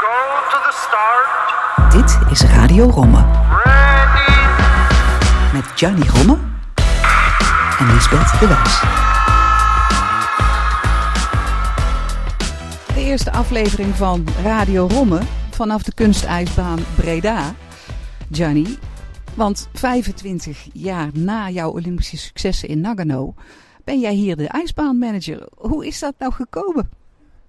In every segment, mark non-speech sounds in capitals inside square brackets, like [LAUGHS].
Go to the start. Dit is Radio Romme. Ready. Met Gianni Romme en Lisbeth de Wijs. De eerste aflevering van Radio Romme vanaf de kunstijsbaan Breda. Gianni, want 25 jaar na jouw Olympische successen in Nagano ben jij hier de ijsbaanmanager. Hoe is dat nou gekomen?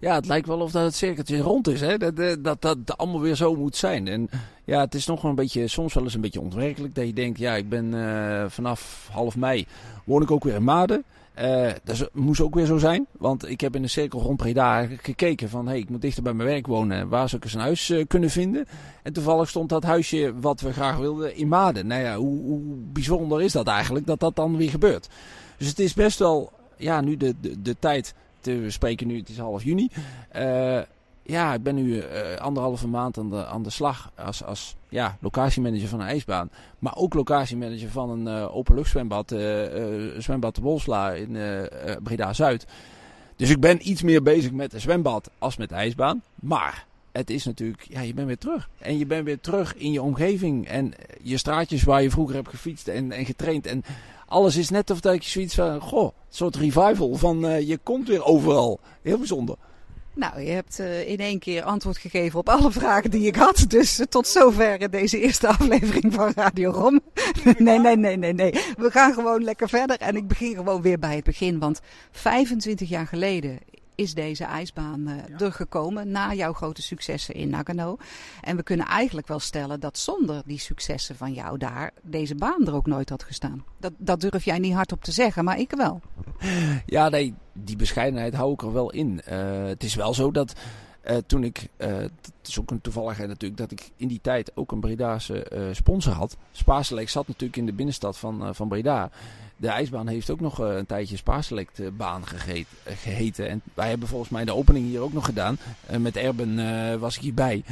Ja, het lijkt wel of dat het cirkeltje rond is, hè? Dat, dat, dat dat allemaal weer zo moet zijn. En ja, het is nog wel een beetje, soms wel eens een beetje onwerkelijk. Dat je denkt, ja, ik ben eh, vanaf half mei woon ik ook weer in Maden. Eh, dat moest ook weer zo zijn. Want ik heb in de cirkel rond Breda gekeken van... hey, ik moet dichter bij mijn werk wonen. Waar zou ik eens een huis eh, kunnen vinden? En toevallig stond dat huisje wat we graag wilden in Maden. Nou ja, hoe, hoe bijzonder is dat eigenlijk dat dat dan weer gebeurt? Dus het is best wel... Ja, nu de, de, de tijd... We spreken nu, het is half juni. Eh, ja, ik ben nu eh, anderhalve maand aan de, aan de slag als, als ja, locatiemanager van een ijsbaan. Maar ook locatiemanager van een eh openluchtzwembad, zwembad de Wolsla in Breda-Zuid. Dus ik ben iets meer bezig met het zwembad als met de ijsbaan. Maar het is natuurlijk, ja, je bent weer terug. En je bent weer terug in je omgeving. En je straatjes waar je vroeger hebt gefietst en, en getraind. En alles is net of dat je zoiets van, goh, een soort revival van eh, je komt weer overal. Heel bijzonder. Nou, je hebt eh, in één keer antwoord gegeven op alle vragen die ik had. Dus eh, tot zover deze eerste [LAUGHS] aflevering van Radio Rom. [LAUGHS] nee, nee, nee, nee, nee. We gaan gewoon lekker verder. En ik begin gewoon weer bij het begin. Want 25 jaar geleden is deze ijsbaan eh, er gekomen na jouw grote successen in Nagano. En we kunnen eigenlijk wel stellen dat zonder die successen van jou daar deze baan er ook nooit had gestaan. Dat, dat durf jij niet hardop te zeggen, maar ik wel. Ja, nee, die bescheidenheid hou ik er wel in. Eh, het is wel zo dat eh, toen ik, eh, het is ook een toevalligheid natuurlijk, dat ik in die tijd ook een Bredaanse eh, sponsor had. Spaarselect zat natuurlijk in de binnenstad van, van Breda. De ijsbaan heeft ook nog een tijdje Spaarselect baan eh, geheten. En wij hebben volgens mij de opening hier ook nog gedaan. Met Erben was ik hierbij.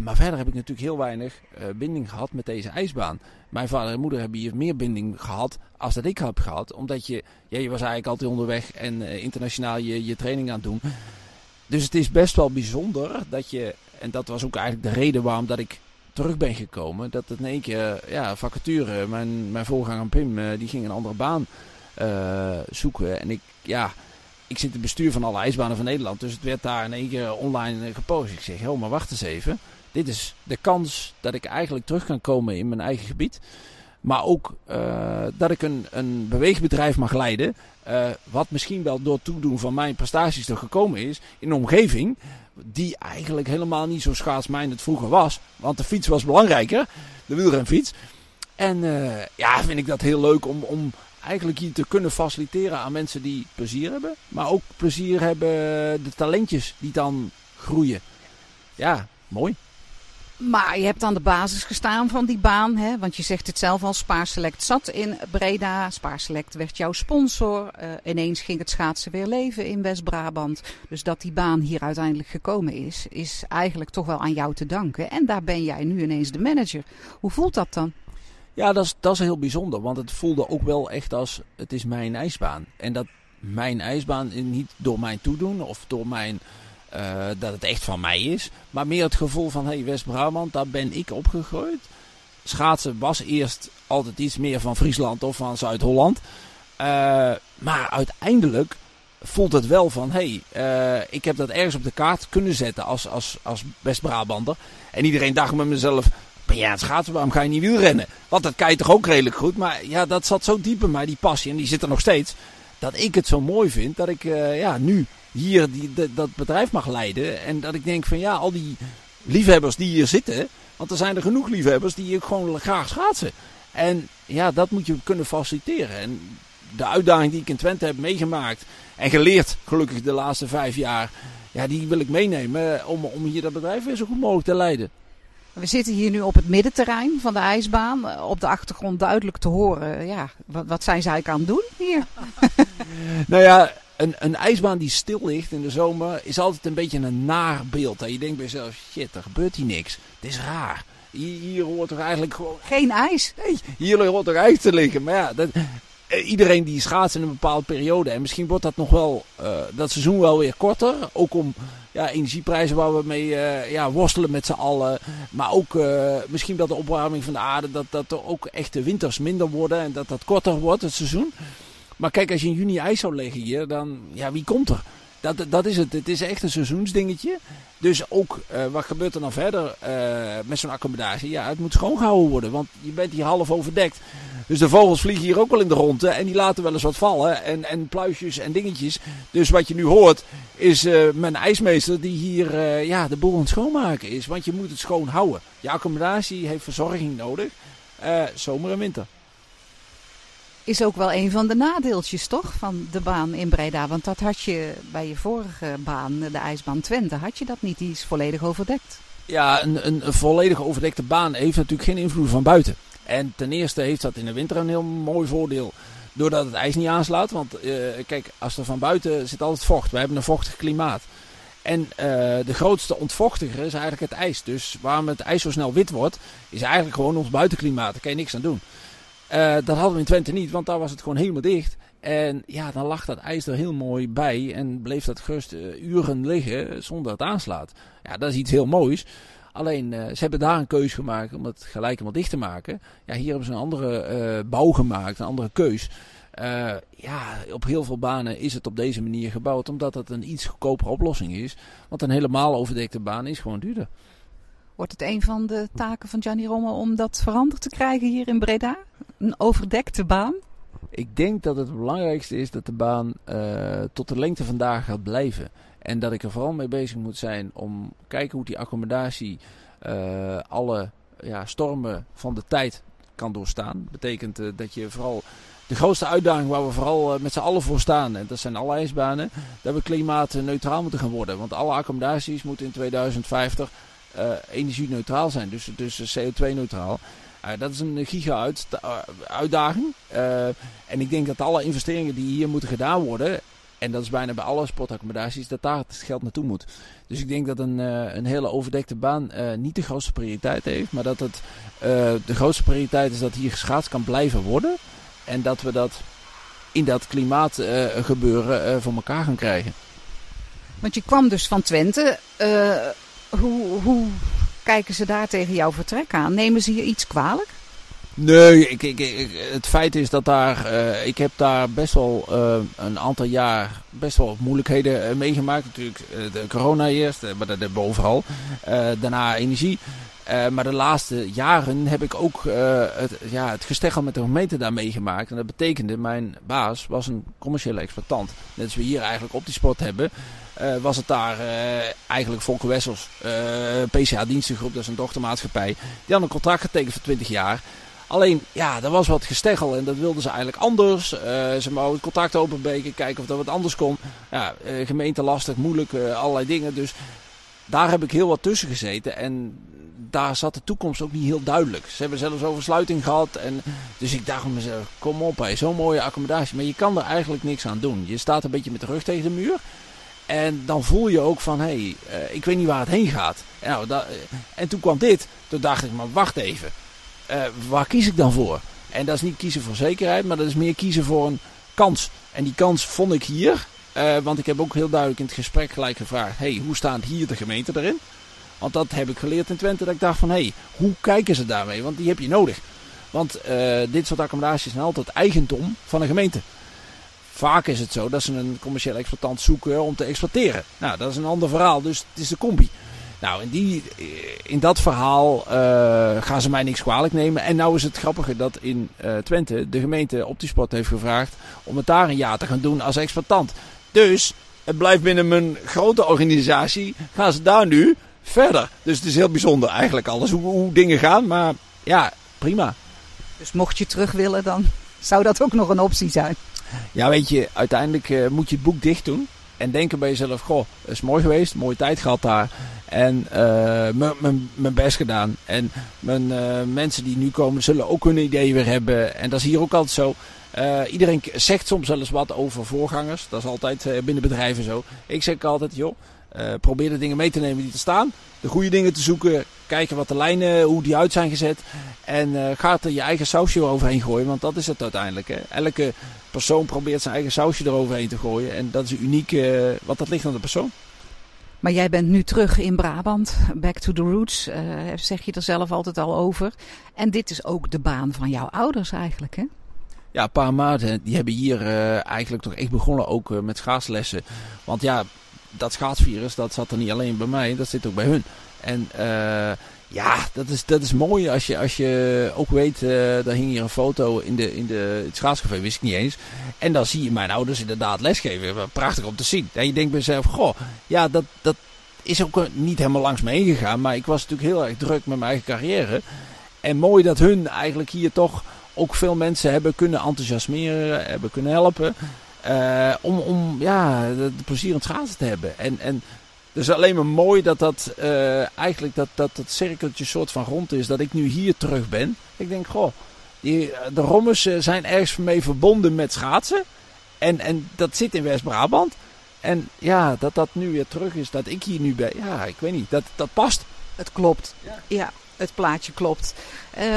Maar verder heb ik natuurlijk heel weinig binding gehad met deze ijsbaan. Mijn vader en moeder hebben hier meer binding gehad als dat ik heb gehad. Omdat je, je was eigenlijk altijd onderweg en internationaal je, je training aan het doen. Dus het is best wel bijzonder dat je, en dat was ook eigenlijk de reden waarom dat ik terug ben gekomen. Dat het in één keer, ja, vacature, mijn, mijn voorganger Pim, eh, die ging een andere baan eh, zoeken. En ik, ja, ik zit in het bestuur van alle ijsbanen van Nederland. Dus het werd daar in één keer online eh, gepost. Ik zeg, oh, maar wacht eens even. Dit is de kans dat ik eigenlijk terug kan komen in mijn eigen gebied. Maar ook eh, dat ik een, een beweegbedrijf mag leiden. eh, wat misschien wel door toedoen van mijn prestaties er gekomen is. In een omgeving die eigenlijk helemaal niet zo schaatsmijnd vroeger was. Want de fiets was belangrijker. De wielrenfiets. En eh, ja, vind ik dat heel leuk om, om eigenlijk hier te kunnen faciliteren aan mensen die plezier hebben. Maar ook plezier hebben de talentjes die dan groeien. Ja, mooi. Maar je hebt aan de basis gestaan van die baan, hè? want je zegt het zelf al, Spaarselect zat in Breda. Spaarselect werd jouw sponsor. Eh, ineens ging het schaatsen weer leven in West-Brabant. Dus dat die baan hier uiteindelijk gekomen is, is eigenlijk toch wel aan jou te danken. En daar ben jij nu ineens de manager. Hoe voelt dat dan? Ja, dat is, dat is heel bijzonder. Want het voelde ook wel echt als, het is mijn ijsbaan. En dat mijn ijsbaan niet door mijn toedoen of door mijn, eh, dat het echt van mij is. Maar meer het gevoel van, hey West-Brabant, daar ben ik opgegroeid. Schaatsen was eerst altijd iets meer van Friesland of van Zuid-Holland. Eh, maar uiteindelijk voelt het wel van, hey, eh, ik heb dat ergens op de kaart kunnen zetten als, als, als West-Brabander. En iedereen dacht met mezelf, ben jij aan het schaatsen, waarom ga je niet wielrennen? Want dat kan je toch ook redelijk goed. Maar ja, dat zat zo diep in mij, die passie. En die zit er nog steeds. Dat ik het zo mooi vind dat ik ja, nu hier die, de- dat bedrijf mag leiden. En dat ik denk van ja, al die liefhebbers die hier zitten. Want er zijn er genoeg liefhebbers die gewoon graag schaatsen. En ja, dat moet je kunnen faciliteren. En de uitdaging die ik in Twente heb meegemaakt en geleerd, gelukkig de laatste vijf jaar. Ja, die wil ik meenemen om, om hier dat bedrijf weer zo goed mogelijk te leiden. We zitten hier nu op het middenterrein van de ijsbaan. Eh, Op de achtergrond duidelijk te horen. Ja, wat, wat zijn ze eigenlijk aan het doen hier? [LAUGHS] Nou ja, een, een ijsbaan die stil ligt in de zomer is altijd een beetje een naar beeld. Dat je denkt bij jezelf, shit, er gebeurt hier niks. Het is raar. Hier, hier hoort toch eigenlijk gewoon... Geen ijs. Nee, hier hoort toch ijs te liggen. Maar ja, dat, eh, iedereen die schaatst in een bepaalde periode. En misschien wordt dat nog wel, eh, dat seizoen wel weer korter. Ook om ja, energieprijzen waar we mee eh, ja, worstelen met z'n allen. Maar ook misschien dat de opwarming van de aarde, dat, dat er ook echt de winters minder worden. En dat dat korter wordt, het seizoen. Maar kijk, als je in juni ijs zou leggen hier, dan, ja, wie komt er? Dat, dat is het. Het is echt een seizoensdingetje. Dus ook, eh, wat gebeurt er dan verder eh, met zo'n accommodatie? Ja, het moet schoongehouden worden, want je bent hier half overdekt. Dus de vogels vliegen hier ook wel in de ronde en die laten wel eens wat vallen. En, en pluisjes en dingetjes. Dus wat je nu hoort is eh, mijn ijsmeester die hier ja, de boel aan het schoonmaken is. Want je moet het schoon houden. Je accommodatie heeft verzorging nodig. zomer en winter. Is ook wel een van de nadeeltjes, toch, van de baan in Breda? Want dat had je bij je vorige baan, de ijsbaan Twente, had je dat niet. Die is volledig overdekt. Ja, een, een, volledig overdekte baan heeft natuurlijk geen invloed van buiten. En ten eerste heeft dat in de winter een heel mooi voordeel. Doordat het ijs niet aanslaat. Want eh, kijk, als er van buiten zit altijd vocht. We hebben een vochtig klimaat. En eh, de grootste ontvochtiger is eigenlijk het ijs. Dus waarom het ijs zo snel wit wordt, is eigenlijk gewoon ons buitenklimaat. Daar kan je niks aan doen. Eh, dat hadden we in Twente niet, want daar was het gewoon helemaal dicht. En ja, dan lag dat ijs er heel mooi bij en bleef dat gerust eh, uren liggen zonder dat het aanslaat. Ja, dat is iets heel moois. Alleen, eh, ze hebben daar een keus gemaakt om het gelijk helemaal dicht te maken. Ja, hier hebben ze een andere bouw gemaakt, een andere keus. Ja, op heel veel banen is het op deze manier gebouwd, omdat het een iets goedkopere oplossing is. Want een helemaal overdekte baan is gewoon duurder. Wordt het een van de taken van Gianni Rommel om dat veranderd te krijgen hier in Breda? Een overdekte baan? Ik denk dat het belangrijkste is dat de baan eh, tot de lengte vandaag gaat blijven. En dat ik er vooral mee bezig moet zijn om kijken hoe die accommodatie eh, alle ja, stormen van de tijd kan doorstaan. Betekent eh, dat je vooral de grootste uitdaging waar we vooral met z'n allen voor staan, en dat zijn alle ijsbanen, dat we klimaatneutraal moeten gaan worden. Want alle accommodaties moeten in 2050 eh, energie-neutraal zijn, dus, dus CO2-neutraal. Uh, dat is een giga-uitdaging. Uh, en ik denk dat alle investeringen die hier moeten gedaan worden, en dat is bijna bij alle sportaccommodaties, dat daar het geld naartoe moet. Dus ik denk dat een, een hele overdekte baan niet de grootste prioriteit heeft, maar dat het de grootste prioriteit is dat hier geschaatst kan blijven worden. En dat we dat in dat klimaatgebeuren voor elkaar gaan krijgen. Want je kwam dus van Twente. Hoe, kijken ze daar tegen jouw vertrek aan? Nemen ze je iets kwalijk? Nee, ik, ik, ik, het feit is dat daar, uh, ik heb daar best wel uh, een aantal jaar best wel moeilijkheden uh, meegemaakt. Natuurlijk de corona eerst, maar dat hebben we overal. daarna energie. maar de laatste jaren heb ik ook het, ja, het gesteggel met de gemeente daar meegemaakt. En dat betekende, mijn baas was een commerciële exploitant. Net als we hier eigenlijk op die sport hebben. Uh, was het daar uh, eigenlijk Volker Wessels, uh, PCA Dienstengroep, dat is een dochtermaatschappij. Die had een contract getekend voor 20 jaar. Alleen, ja, er was wat gesteggel en dat wilden ze eigenlijk anders. ze wouden het contact openbreken, kijken of dat wat anders kon. Ja, gemeente lastig, moeilijk, allerlei dingen. Dus daar heb ik heel wat tussen gezeten. En daar zat de toekomst ook niet heel duidelijk. Ze hebben zelfs over sluiting gehad. En, dus ik dacht mezelf, kom op, zo'n mooie accommodatie. Maar je kan er eigenlijk niks aan doen. Je staat een beetje met de rug tegen de muur. En dan voel je ook van, hé, hey, ik weet niet waar het heen gaat. En, nou, uh, en toen kwam dit. Toen dacht ik, maar wacht even. Uh, waar kies ik dan voor? En dat is niet kiezen voor zekerheid, maar dat is meer kiezen voor een kans. En die kans vond ik hier. want ik heb ook heel duidelijk in het gesprek gelijk gevraagd, hey, hoe staat hier de gemeente erin? Want dat heb ik geleerd in Twente. Dat ik dacht van, hé, hey, hoe kijken ze daarmee? Want die heb je nodig. Want dit soort accommodaties zijn altijd eigendom van een gemeente. Vaak is het zo dat ze een commerciële exploitant zoeken om te exploiteren. Nou, dat is een ander verhaal, dus het is de combi. Nou, in, die, in dat verhaal uh, gaan ze mij niks kwalijk nemen. En nou is het grappige dat in uh, Twente de gemeente Optisport heeft gevraagd om het daar een jaar te gaan doen als exploitant. Dus het blijft binnen mijn grote organisatie, gaan ze daar nu verder. Dus het is heel bijzonder eigenlijk alles hoe, hoe dingen gaan, maar ja, prima. Dus mocht je terug willen, dan zou dat ook nog een optie zijn. Ja, weet je, uiteindelijk uh, moet je het boek dicht doen. En denken bij jezelf, goh, is mooi geweest, mooie tijd gehad daar. En uh, mijn best gedaan. En mijn uh, mensen die nu komen, zullen ook hun ideeën weer hebben. En dat is hier ook altijd zo. Uh, iedereen zegt soms wel eens wat over voorgangers. Dat is altijd binnen bedrijven zo. Ik zeg altijd, joh, Eh, probeer de dingen mee te nemen die er staan. De goede dingen te zoeken. Kijken wat de lijnen, hoe die uit zijn gezet. En uh, gaat er je eigen sausje overheen gooien. Want dat is het uiteindelijk. Hè. Elke persoon probeert zijn eigen sausje eroverheen te gooien. En dat is uniek. Wat dat ligt aan de persoon. Maar jij bent nu terug in Brabant, back to the roots, uh, zeg je er zelf altijd al over. En dit is ook de baan van jouw ouders eigenlijk, hè? Ja, pa en maat, die hebben hier uh, eigenlijk toch echt begonnen ook uh, met schaatslessen. Want ja, dat schaatsvirus, dat zat er niet alleen bij mij, dat zit ook bij hun. En ja, dat is, dat is mooi als je, als je ook weet, daar hing hier een foto in, de, in de, het schaatscafé, wist ik niet eens. En dan zie je mijn ouders inderdaad lesgeven. Prachtig om te zien. En je denkt bij jezelf, goh, ja, dat, dat is ook niet helemaal langs me heen gegaan. Maar ik was natuurlijk heel erg druk met mijn eigen carrière. En mooi dat hun eigenlijk hier toch ook veel mensen hebben kunnen enthousiasmeren, hebben kunnen helpen. Uh, om, om ja, de, de plezier aan het schaatsen te hebben. En, en dus alleen maar mooi dat dat uh, eigenlijk dat, dat, dat cirkeltje soort van rond is. Dat ik nu hier terug ben. Ik denk, goh, die, de Rommers zijn ergens mee verbonden met schaatsen. En, en dat zit in West-Brabant. En ja, dat dat nu weer terug is, dat ik hier nu ben. Ja, ik weet niet, dat, dat past. Het klopt. Ja. ja het plaatje klopt.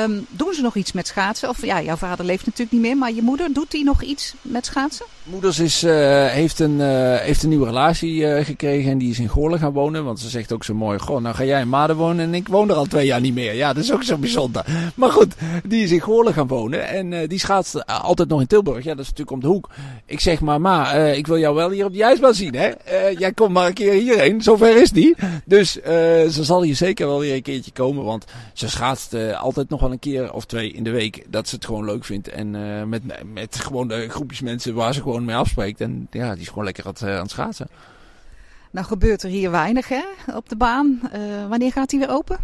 Um, doen ze nog iets met schaatsen? Of ja, jouw vader leeft natuurlijk niet meer, maar je moeder, doet die nog iets met schaatsen? Moeders is, uh, heeft, een, uh, heeft een nieuwe relatie uh, gekregen en die is in Goorlen gaan wonen. Want ze zegt ook zo mooi, goh, nou ga jij in Maden wonen en ik woon er al twee jaar niet meer. Ja, dat is ook zo bijzonder. Maar goed, die is in Goorlen gaan wonen en die schaatst altijd nog in Tilburg. Ja, dat is natuurlijk om de hoek. Ik zeg maar, ma, ik wil jou wel hier op de ijsbaan zien, hè. jij komt maar een keer hierheen, zover is die. Dus ze zal hier zeker wel weer een keertje komen, want ze schaatst altijd nog wel een keer of twee in de week dat ze het gewoon leuk vindt. En uh, met, met gewoon de groepjes mensen waar ze gewoon mee afspreekt. En ja, die is gewoon lekker aan het, uh, aan het schaatsen. Nou gebeurt er hier weinig hè, op de baan. Uh, wanneer gaat hij weer open?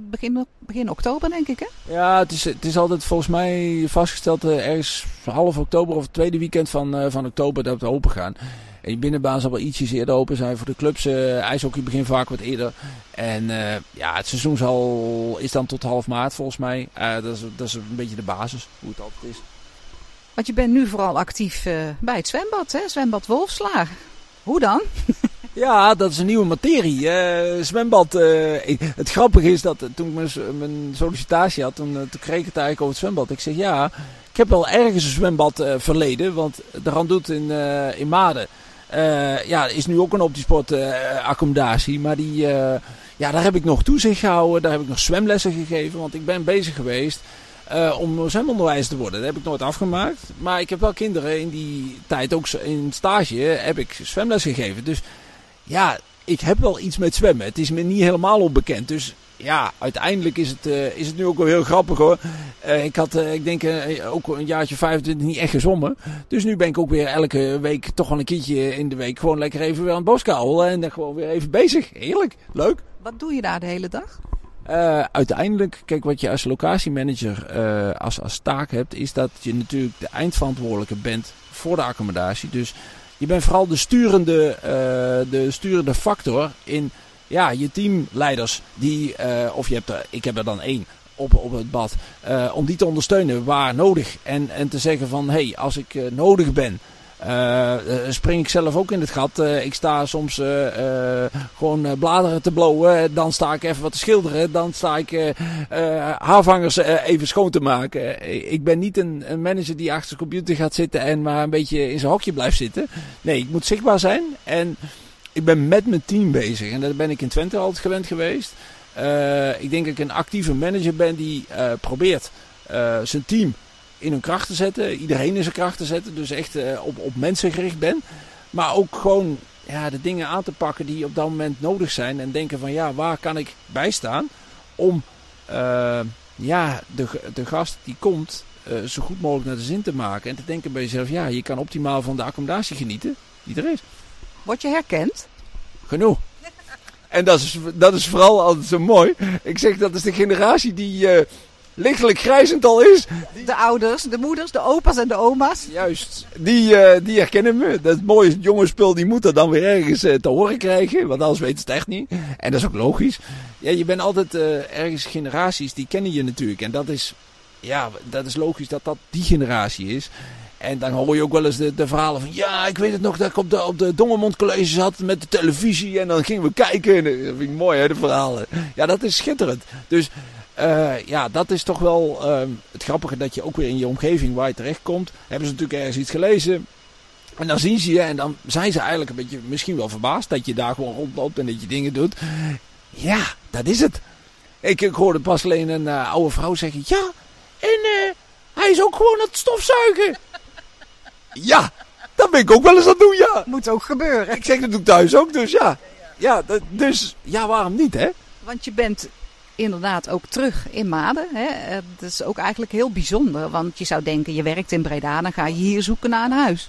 begin, begin oktober denk ik hè? Ja, het is, het is altijd volgens mij vastgesteld ergens half oktober of het tweede weekend van, van oktober dat we open gaan. En je binnenbaan zal wel ietsjes eerder open zijn. Voor de clubs, uh, ijshockey begint vaak wat eerder. En uh, ja, het seizoen zal, is dan tot half maart volgens mij. Uh, dat, is, dat is een beetje de basis, hoe het altijd is. Want je bent nu vooral actief bij het zwembad, hè? Zwembad Wolfslaar. Hoe dan? [LAUGHS] Ja, dat is een nieuwe materie. Uh, zwembad. Uh, het grappige is dat toen ik mijn, mijn sollicitatie had, toen, toen, kreeg ik het eigenlijk over het zwembad. Ik zeg ja, ik heb wel ergens een zwembad uh, verleden, want de Randoet in, in Maden. Uh, ja, is nu ook een optiesport uh, accommodatie. Maar die, uh, ja, daar heb ik nog toezicht gehouden. Daar heb ik nog zwemlessen gegeven. Want ik ben bezig geweest om zwemonderwijs te worden. Dat heb ik nooit afgemaakt. Maar ik heb wel kinderen in die tijd, ook in stage, heb ik zwemles gegeven. Dus ja, ik heb wel iets met zwemmen. Het is me niet helemaal onbekend. Dus ja, uiteindelijk is het, uh, is het nu ook wel heel grappig hoor. Uh, ik had, uh, ik denk, ook een jaartje 25 niet echt gezommen. Dus nu ben ik ook weer elke week toch wel een keertje in de week gewoon lekker even weer aan het boskouwen. En dan gewoon weer even bezig. Heerlijk, leuk. Wat doe je daar de hele dag? uiteindelijk, kijk, wat je als locatiemanager als, als taak hebt, is dat je natuurlijk de eindverantwoordelijke bent voor de accommodatie. Dus je bent vooral de sturende, de sturende factor in ja, je teamleiders, die, uh, of je hebt ik heb er dan één op, op het bad, uh, om die te ondersteunen waar nodig. En, en te zeggen van, hé, hey, als ik uh, nodig ben, spring ik zelf ook in het gat. ik sta soms gewoon bladeren te blowen. Dan sta ik even wat te schilderen. Dan sta ik haarvangers even schoon te maken. ik ben niet een, een, manager die achter de computer gaat zitten en maar een beetje in zijn hokje blijft zitten. Nee, ik moet zichtbaar zijn. En ik ben met mijn team bezig. En dat ben ik in Twente altijd gewend geweest. Uh, ik denk dat ik een actieve manager ben die uh, probeert uh, zijn team in hun kracht te zetten. Iedereen in zijn kracht te zetten. Dus echt op, op mensen gericht ben. Maar ook gewoon ja, de dingen aan te pakken die op dat moment nodig zijn. En denken van ja, waar kan ik bijstaan om ja, de, de gast die komt zo goed mogelijk naar de zin te maken. En te denken bij jezelf, ja, je kan optimaal van de accommodatie genieten die er is. Word je herkend? Genoeg. En dat is, dat is vooral altijd zo mooi. Ik zeg dat is de generatie die uh, lichtelijk grijzend al is. De ouders, de moeders, de opa's en de oma's. Juist, die, uh, die herkennen me. Dat mooie jongensspul die moet er dan weer ergens uh, te horen krijgen. Want anders weten ze het echt niet. En dat is ook logisch. Ja, je bent altijd ergens generaties die kennen je natuurlijk. En dat is, ja, dat is logisch dat dat die generatie is. En dan hoor je ook wel eens de, de verhalen van... Ja, ik weet het nog dat ik op de, op de Dongermond College zat met de televisie. En dan gingen we kijken. En dat vind ik mooi, hè, de verhalen. Ja, dat is schitterend. Dus eh, ja, dat is toch wel ehm, het grappige dat je ook weer in je omgeving waar je terechtkomt... Hebben ze natuurlijk ergens iets gelezen. En dan zien ze je en dan zijn ze eigenlijk een beetje misschien wel verbaasd dat je daar gewoon rondloopt en dat je dingen doet. Ja, dat is het. Ik, ik hoorde pas alleen een eh, oude vrouw zeggen, ja, en eh, hij is ook gewoon aan het stofzuigen. Ja, dat ben ik ook wel eens aan het doen, ja. Moet ook gebeuren. Ik zeg, dat doe ik thuis ook, dus ja. Ja, dus ja, waarom niet, hè? Want je bent inderdaad ook terug in Maden. Hè? Eh, Dat is ook eigenlijk heel bijzonder. Want je zou denken, je werkt in Breda, dan ga je hier zoeken naar een huis.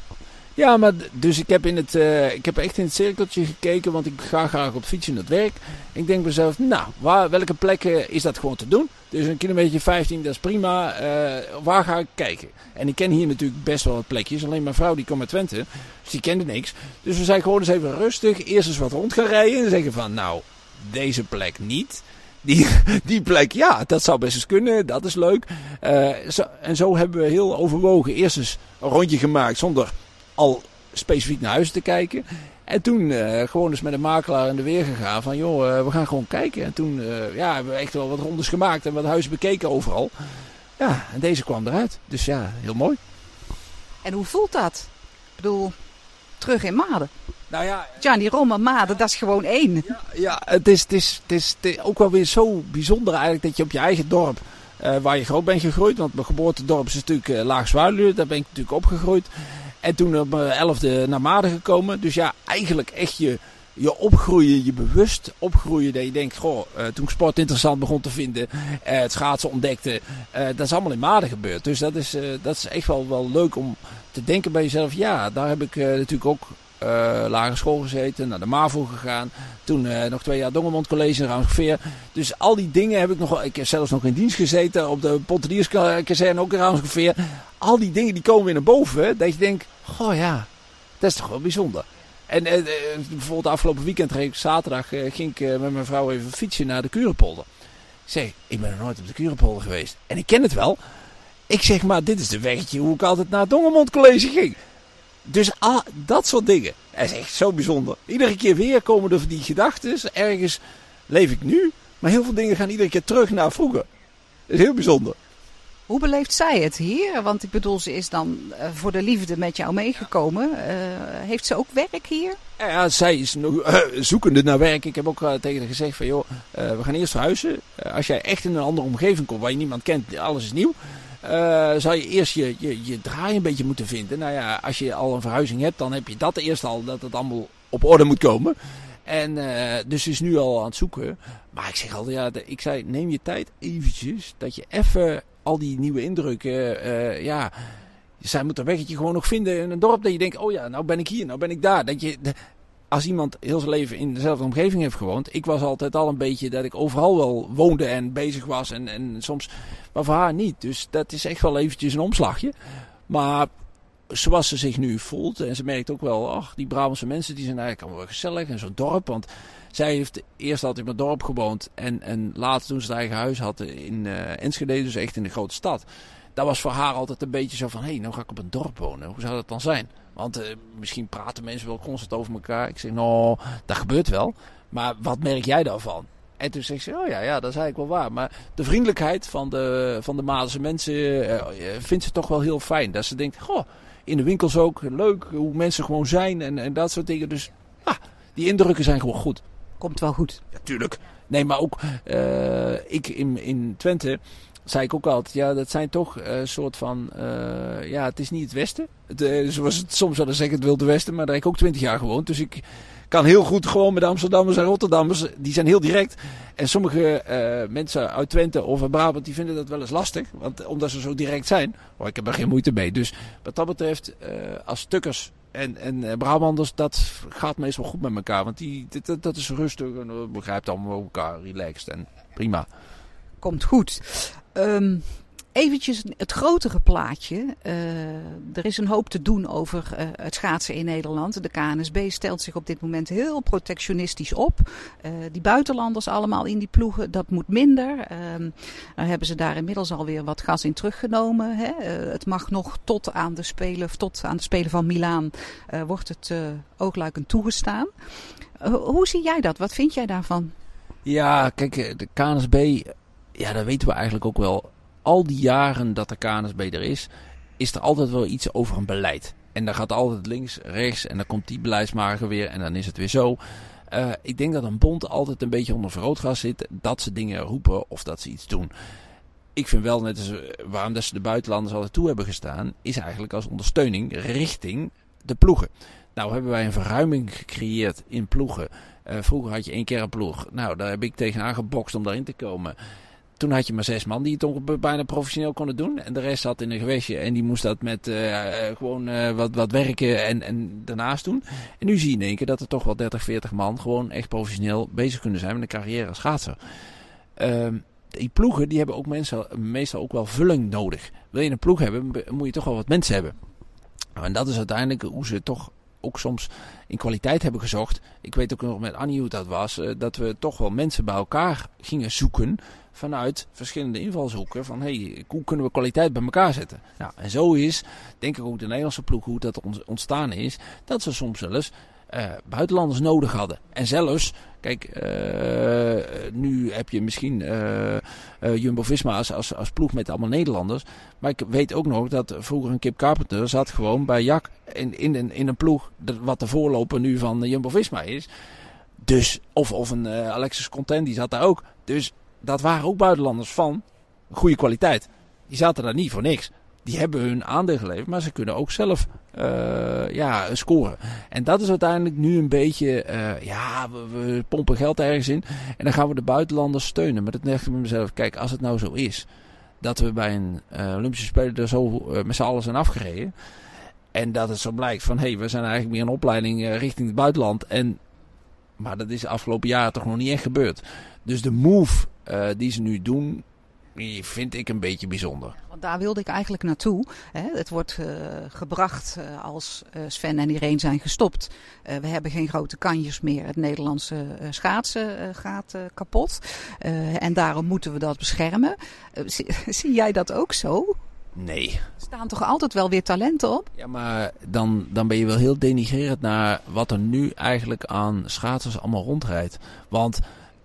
Ja, maar dus ik heb, in het, eh, ik heb echt in het cirkeltje gekeken, want ik ga graag op fietsen naar het werk. Ik denk mezelf, nou, waar, welke plekken is dat gewoon te doen? Dus een kilometer 15, dat is prima. Eh, waar ga ik kijken? En ik ken hier natuurlijk best wel wat plekjes. Alleen mijn vrouw die komt uit Twente, dus die kende niks. Dus we zijn gewoon eens even rustig, eerst eens wat rond gaan rijden. En zeggen van, nou, deze plek niet. Die, [LAUGHS] die plek, ja, dat zou best eens kunnen. Dat is leuk. Eh, en zo hebben we heel overwogen eerst eens een rondje gemaakt zonder al specifiek naar huis te kijken. En toen eh, gewoon eens met een makelaar in de weer gegaan van joh, eh, we gaan gewoon kijken. En toen eh, ja, hebben we echt wel wat rondes gemaakt en wat huizen bekeken overal. Ja, en deze kwam eruit. Dus ja, heel mooi. En hoe voelt dat? Ik bedoel, terug in Maden. Nou ja, Gianni Rome Maden, dat is gewoon één. ja het, is, het, is, het, is, het is ook wel weer zo bijzonder eigenlijk dat je op je eigen dorp, waar je groot bent gegroeid, want mijn geboortedorp is natuurlijk uh, Laag daar ben ik natuurlijk opgegroeid. En toen op mijn elfde naar Maden gekomen. Dus ja, eigenlijk echt je, je opgroeien, je bewust opgroeien. Dat je denkt, goh, uh, toen ik sport interessant begon te vinden, uh, het schaatsen ontdekte. Uh, dat is allemaal in Maden gebeurd. Dus dat is, dat is echt wel, wel leuk om te denken bij jezelf. Ja, daar heb ik natuurlijk ook uh, lagere school gezeten, naar de MAVO gegaan. Toen uh, nog twee jaar Dongermond College in Raamsgeveer. Dus al die dingen heb ik nog wel. Ik heb zelfs nog in dienst gezeten op de Pontedierskazerne ook in Raamsgeveer. Al die dingen die komen weer naar boven. Dat je denkt, goh ja, dat is toch wel bijzonder. En uh, bijvoorbeeld afgelopen weekend, zaterdag, ging ik met mijn vrouw even fietsen naar de Kurenpolder. Ik zeg, ik ben nog nooit op de Kurenpolder geweest. En ik ken het wel. Ik zeg, maar dit is de weggetje hoe ik altijd naar het College ging. Dus ah, dat soort dingen. Dat is echt zo bijzonder. Iedere keer weer komen er die gedachten. Ergens leef ik nu. Maar heel veel dingen gaan iedere keer terug naar vroeger. Dat is heel bijzonder. Hoe beleeft zij het hier? Want ik bedoel, ze is dan uh, voor de liefde met jou meegekomen. Uh, heeft ze ook werk hier? Ja, zij is nog uh, zoekende naar werk. Ik heb ook tegen haar gezegd van joh, we gaan eerst verhuizen. als jij echt in een andere omgeving komt waar je niemand kent, alles is nieuw. Uh, zou je eerst je, je, je draai een beetje moeten vinden. Nou ja, als je al een verhuizing hebt, dan heb je dat eerst al, dat het allemaal op orde moet komen. En uh, dus is nu al aan het zoeken. Maar ik zeg altijd, ja, ik zei, neem je tijd eventjes, dat je even al die nieuwe indrukken, uh, ja, zij moet een weggetje gewoon nog vinden in een dorp dat je denkt, oh ja, nou ben ik hier, nou ben ik daar. Dat je, als iemand heel zijn leven in dezelfde omgeving heeft gewoond. Ik was altijd al een beetje dat ik overal wel woonde en bezig was. En, en soms, maar voor haar niet. Dus dat is echt wel eventjes een omslagje. Maar zoals ze zich nu voelt. En ze merkt ook wel, ach, die Brabantse mensen die zijn eigenlijk allemaal wel gezellig. En zo'n dorp. Want zij heeft eerst altijd in het dorp gewoond. En, en later toen ze haar eigen huis had in uh, Enschede. Dus echt in de grote stad. Dat was voor haar altijd een beetje zo van, hé, hey, nou ga ik op een dorp wonen. Hoe zou dat dan zijn? Want uh, misschien praten mensen wel constant over elkaar. Ik zeg, nou, dat gebeurt wel. Maar wat merk jij daarvan? En toen zegt ze, oh ja, ja, dat is eigenlijk wel waar. Maar de vriendelijkheid van de, van de Madense mensen uh, vindt ze toch wel heel fijn. Dat ze denkt, goh, in de winkels ook leuk hoe mensen gewoon zijn en, en dat soort dingen. Dus ah, die indrukken zijn gewoon goed. Komt wel goed. Ja, tuurlijk. Nee, maar ook uh, ik in, in Twente zei ik ook altijd, ja, dat zijn toch een uh, soort van, uh, ja, het is niet het Westen. Het, uh, zoals het soms zouden zeggen, het Wilde Westen, maar daar ik ook twintig jaar gewoond. Dus ik kan heel goed gewoon met Amsterdammers en Rotterdammers, die zijn heel direct. En sommige mensen uit Twente of uit Brabant, die vinden dat wel eens lastig, want, omdat ze zo direct zijn. Oh, ik heb er geen moeite mee. Dus wat dat betreft, als stukkers en, en Brabanders, dat gaat meestal goed met elkaar. Want die, dat, dat is rustig en begrijpt allemaal elkaar, relaxed en prima. Komt goed. Um, eventjes het grotere plaatje. Uh, er is een hoop te doen over uh, het schaatsen in Nederland. De KNSB stelt zich op dit moment heel protectionistisch op. Uh, die buitenlanders allemaal in die ploegen, dat moet minder. dan hebben ze daar inmiddels alweer wat gas in teruggenomen. Hè. het mag nog tot aan de Spelen, tot aan de Spelen van Milaan wordt het oogluikend toegestaan. hoe zie jij dat? Wat vind jij daarvan? Ja, kijk, de KNSB, ja, dat weten we eigenlijk ook wel al die jaren dat de KNSB er is, is er altijd wel iets over een beleid. En dan gaat altijd links, rechts en dan komt die beleidsmaker weer en dan is het weer zo. Uh, ik denk dat een bond altijd een beetje onder vergrootglas zit dat ze dingen roepen of dat ze iets doen. Ik vind wel net als waarom dat ze de buitenlanders altijd toe hebben gestaan, is eigenlijk als ondersteuning richting de ploegen. Nou hebben wij een verruiming gecreëerd in ploegen. Uh, vroeger had je één keer een ploeg. Nou, daar heb ik tegenaan gebokst om daarin te komen toen had je maar zes man die het bijna professioneel konden doen. En de rest zat in een gewestje en die moest dat met uh, gewoon uh, wat, wat werken en, en daarnaast doen. En nu zie je in één keer dat er toch wel 30, 40 man gewoon echt professioneel bezig kunnen zijn met een carrière als schaatser. Uh, die ploegen die hebben ook mensen, meestal ook wel vulling nodig. Wil je een ploeg hebben, moet je toch wel wat mensen hebben. Nou, en dat is uiteindelijk hoe ze toch ook soms in kwaliteit hebben gezocht. Ik weet ook nog met Annie hoe dat was. dat we toch wel mensen bij elkaar gingen zoeken vanuit verschillende invalshoeken. Van hey, hoe kunnen we kwaliteit bij elkaar zetten? Nou, en zo is, denk ik ook de Nederlandse ploeg, hoe dat ontstaan is. Dat ze soms zelfs uh, buitenlanders nodig hadden. En zelfs, kijk, uh, nu heb je misschien uh, Jumbo-Visma als, als, als, ploeg met allemaal Nederlanders. Maar ik weet ook nog dat vroeger een Kip Carpenter zat gewoon bij Jak in, in, een, in een ploeg, wat de voorloper nu van Jumbo-Visma is. Dus, of, of een Alexis Content, die zat daar ook. Dus dat waren ook buitenlanders van goede kwaliteit. Die zaten daar niet voor niks. Die hebben hun aandeel geleverd, maar ze kunnen ook zelf uh, ja, scoren. En dat is uiteindelijk nu een beetje, uh, ja, we, pompen geld ergens in en dan gaan we de buitenlanders steunen. Maar dat dacht ik met mezelf, kijk, als het nou zo is dat we bij een uh, Olympische Spelen er zo met z'n allen zijn afgereden. En dat het zo blijkt van, hé, hey, we zijn eigenlijk meer een opleiding richting het buitenland. En, maar dat is de afgelopen jaren toch nog niet echt gebeurd. Dus de move die ze nu doen, vind ik een beetje bijzonder. Want daar wilde ik eigenlijk naartoe. Hè. Het wordt uh, gebracht uh, als Sven en Irene zijn gestopt. we hebben geen grote kanjes meer. Het Nederlandse schaatsen gaat kapot. en daarom moeten we dat beschermen. Zie, [LAUGHS] zie jij dat ook zo? Nee. Er staan toch altijd wel weer talenten op? Ja, maar dan, dan ben je wel heel denigrerend naar wat er nu eigenlijk aan schaatsers allemaal rondrijdt. Want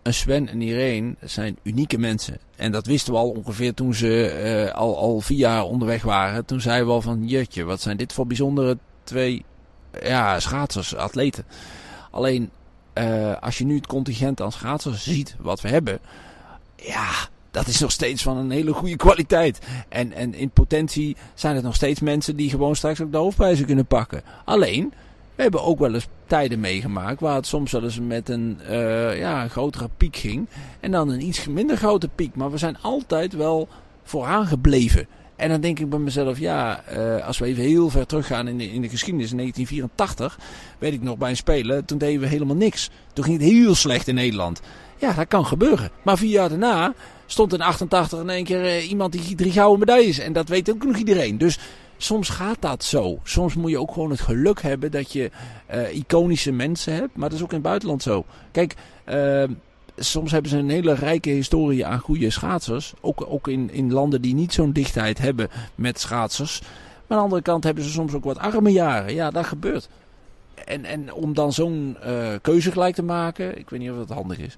een Sven en Irene zijn unieke mensen. En dat wisten we al ongeveer toen ze uh, al, al vier jaar onderweg waren. Toen zeiden we al van, jutje, wat zijn dit voor bijzondere twee ja, schaatsers, atleten. Alleen, uh, als je nu het contingent aan schaatsers ziet wat we hebben. Ja, dat is nog steeds van een hele goede kwaliteit. En, en in potentie zijn het nog steeds mensen die gewoon straks ook de hoofdprijzen kunnen pakken. Alleen, we hebben ook wel eens tijden meegemaakt waar het soms wel eens met een, uh, ja, grotere piek ging. En dan een iets minder grote piek. Maar we zijn altijd wel vooraan gebleven. En dan denk ik bij mezelf, ja, uh, als we even heel ver teruggaan in de, in de geschiedenis, in 1984, weet ik nog bij een spelen, toen deden we helemaal niks. Toen ging het heel slecht in Nederland. Ja, dat kan gebeuren. Maar vier jaar daarna stond in 88 in één keer uh, iemand die drie gouden medailles. En dat weet ook nog iedereen. Dus soms gaat dat zo. Soms moet je ook gewoon het geluk hebben dat je uh, iconische mensen hebt. Maar dat is ook in het buitenland zo. Kijk, uh, soms hebben ze een hele rijke historie aan goede schaatsers. Ook, ook in, in landen die niet zo'n dichtheid hebben met schaatsers. Maar aan de andere kant hebben ze soms ook wat arme jaren. Ja, dat gebeurt. En, en om dan zo'n uh, keuze gelijk te maken, ik weet niet of dat handig is.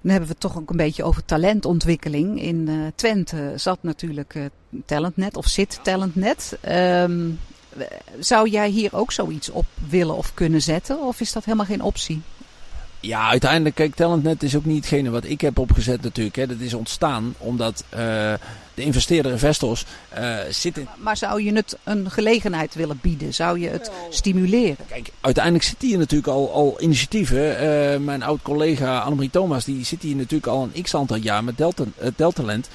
Dan hebben we het toch ook een beetje over talentontwikkeling. In uh, Twente zat natuurlijk uh, Talentnet of zit Talentnet. Um, zou jij hier ook zoiets op willen of kunnen zetten? Of is dat helemaal geen optie? Ja, uiteindelijk, kijk, Talentnet is ook niet hetgene wat ik heb opgezet natuurlijk. Hè. Dat is ontstaan omdat uh, de investeerder investors uh, zitten... Maar zou je het een gelegenheid willen bieden? Zou je het stimuleren? Kijk, uiteindelijk zit hier natuurlijk al, al initiatieven. Uh, mijn oud-collega Annemarie Thomas, die zit hier natuurlijk al een x-aantal jaar met Delta, Deltalent.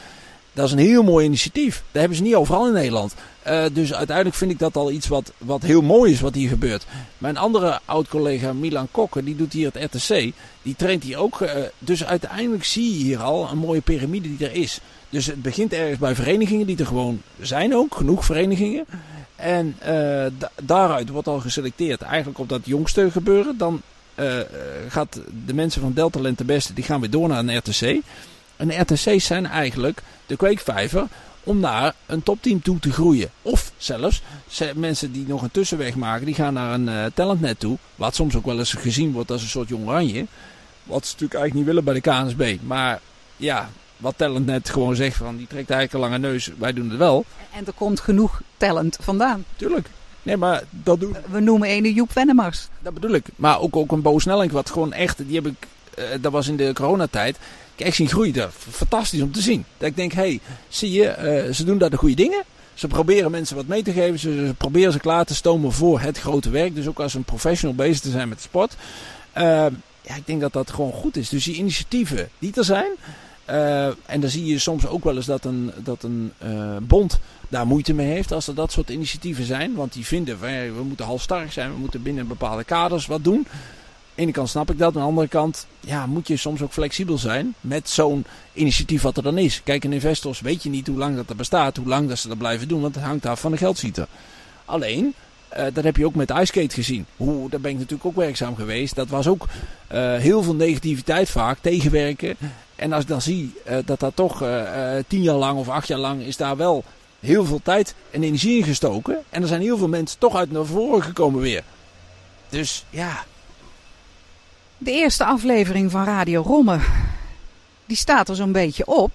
Dat is een heel mooi initiatief. Dat hebben ze niet overal in Nederland. Uh, dus uiteindelijk vind ik dat al iets wat, wat heel mooi is wat hier gebeurt. Mijn andere oud-collega Milan Kokker, die doet hier het RTC. Die traint hier ook. Uh, dus uiteindelijk zie je hier al een mooie piramide die er is. Dus het begint ergens bij verenigingen die er gewoon zijn ook. Genoeg verenigingen. En uh, daaruit wordt al geselecteerd eigenlijk op dat jongste gebeuren. Dan gaat de mensen van Delta Lente Beste, die gaan weer door naar een RTC. En RTC's zijn eigenlijk de kweekvijver om naar een topteam toe te groeien. Of zelfs mensen die nog een tussenweg maken, die gaan naar een uh, talentnet toe. Wat soms ook wel eens gezien wordt als een soort jong oranje. Wat ze natuurlijk eigenlijk niet willen bij de KNSB. Maar ja, wat talentnet gewoon zegt van die trekt eigenlijk een lange neus, wij doen het wel. En er komt genoeg talent vandaan. Tuurlijk. Nee, maar dat doen... We noemen ene Joep Wennemars. Dat bedoel ik. Maar ook, ook een Bo Snelling, wat gewoon echt, die heb ik, dat was in de coronatijd Kijk, zien groeien. Dat fantastisch om te zien. Dat ik denk, hé, hey, zie je, uh, ze doen daar de goede dingen. Ze proberen mensen wat mee te geven. Ze, proberen ze klaar te stomen voor het grote werk. Dus ook als een professional bezig te zijn met sport. Uh, ja, ik denk dat dat gewoon goed is. Dus die initiatieven die er zijn. Uh, en dan zie je soms ook wel eens dat een, dat een bond daar moeite mee heeft als er dat soort initiatieven zijn. Want die vinden we moeten halfstarrig zijn, we moeten binnen bepaalde kaders wat doen ene kant snap ik dat. Aan de andere kant ja, moet je soms ook flexibel zijn met zo'n initiatief wat er dan is. Kijk, een investors weet je niet hoe lang dat er bestaat, hoe lang dat ze dat blijven doen, want het hangt af van de geldzieter. Alleen, uh, dat heb je ook met iSkate gezien. Hoe, daar ben ik natuurlijk ook werkzaam geweest. Dat was ook uh, heel veel negativiteit vaak, tegenwerken. En als ik dan zie uh, dat dat toch tien jaar lang of acht jaar lang is daar wel heel veel tijd en energie in gestoken. En er zijn heel veel mensen toch uit naar voren gekomen weer. Dus ja, de eerste aflevering van Radio Romme, die staat er zo'n beetje op.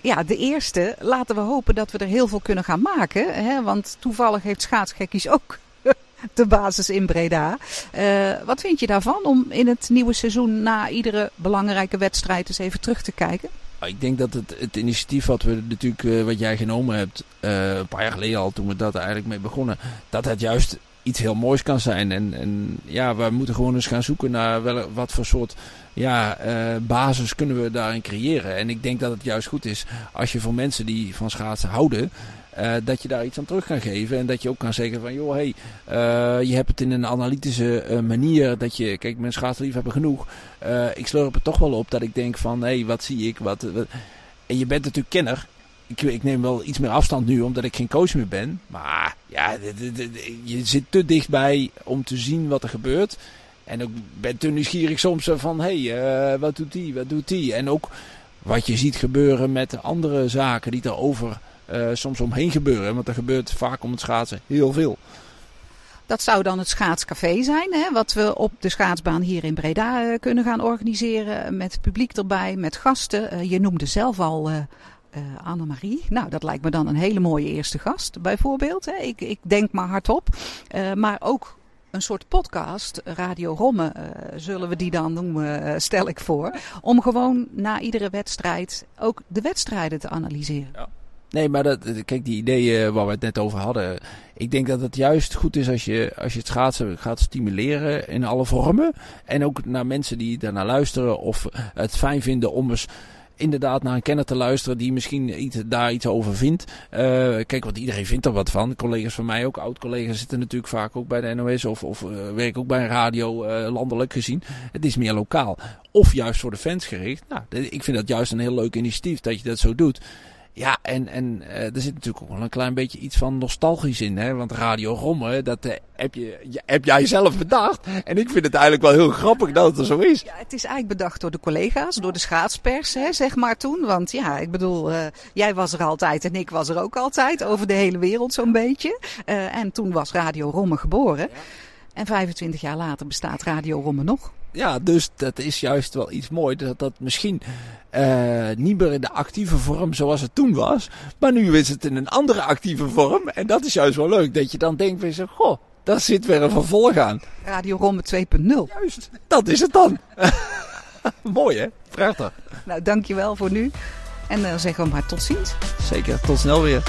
Ja, de eerste. Laten we hopen dat we er heel veel kunnen gaan maken. Hè? Want toevallig heeft Schaatsgekkies ook [LAUGHS] de basis in Breda. Uh, wat vind je daarvan om in het nieuwe seizoen na iedere belangrijke wedstrijd eens even terug te kijken? Ik denk dat het, het initiatief wat we natuurlijk, uh, wat jij genomen hebt, uh, een paar jaar geleden al, toen we dat eigenlijk mee begonnen, dat het juist iets heel moois kan zijn. En, en ja, we moeten gewoon eens gaan zoeken naar wel, wat voor soort ja, uh, basis kunnen we daarin creëren. En ik denk dat het juist goed is als je voor mensen die van schaatsen houden. Uh, dat je daar iets aan terug kan geven. En dat je ook kan zeggen van, joh, hey, uh, je hebt het in een analytische manier. Dat je, kijk, mijn schaatsliefhebber genoeg. ik slurp het toch wel op dat ik denk van, hé, hey, wat zie ik? Wat, wat, En je bent natuurlijk kenner ik, ik, neem wel iets meer afstand nu, omdat ik geen coach meer ben. Maar ja, je zit te dichtbij om te zien wat er gebeurt. En ik ben te nieuwsgierig soms van, hé, hey, uh, wat doet die, wat doet die? En ook wat je ziet gebeuren met andere zaken die erover uh, soms omheen gebeuren. Want er gebeurt vaak om het schaatsen heel veel. Dat zou dan het schaatscafé zijn, hè, wat we op de schaatsbaan hier in Breda uh, kunnen gaan organiseren. Met publiek erbij, met gasten. je noemde zelf al uh, Annemarie. Nou, dat lijkt me dan een hele mooie eerste gast, bijvoorbeeld. Hè. Ik, ik denk maar hardop. Uh, maar ook een soort podcast, Radio Romme uh, zullen we die dan noemen, stel ik voor. Om gewoon na iedere wedstrijd ook de wedstrijden te analyseren. Ja. Nee, maar dat, kijk, die ideeën waar we het net over hadden. Ik denk dat het juist goed is als je, als je het schaatsen gaat stimuleren in alle vormen. En ook naar mensen die daarnaar luisteren of het fijn vinden om eens inderdaad naar een kenner te luisteren die misschien iets, daar iets over vindt. Uh, kijk, want iedereen vindt er wat van. Collega's van mij ook, oud-collega's zitten natuurlijk vaak ook bij de NOS of, of uh, werken ook bij een radio, uh, landelijk gezien. Het is meer lokaal. Of juist voor de fans gericht. Nou, ik vind dat juist een heel leuk initiatief dat je dat zo doet. Ja, en, en uh, er zit natuurlijk ook wel een klein beetje iets van nostalgisch in. Hè? Want Radio Romme, dat uh, heb, je, heb jij zelf bedacht. En ik vind het eigenlijk wel heel grappig dat het er zo is. Ja, het is eigenlijk bedacht door de collega's, door de schaatspers, hè, zeg maar toen. Want ja, ik bedoel, uh, jij was er altijd en ik was er ook altijd. Over de hele wereld zo'n beetje. en toen was Radio Romme geboren. Ja. En 25 jaar later bestaat Radio Romme nog ja, dus dat is juist wel iets moois. Dat dat misschien uh, niet meer in de actieve vorm zoals het toen was. Maar nu is het in een andere actieve vorm. En dat is juist wel leuk. Dat je dan denkt bij zo, goh, daar zit weer een vervolg aan. Radio Romme 2.0. Juist, dat is het dan. [LAUGHS] Mooi hè? Prachtig. Nou, dankjewel voor nu. En dan uh, zeggen we maar tot ziens. Zeker, tot snel weer.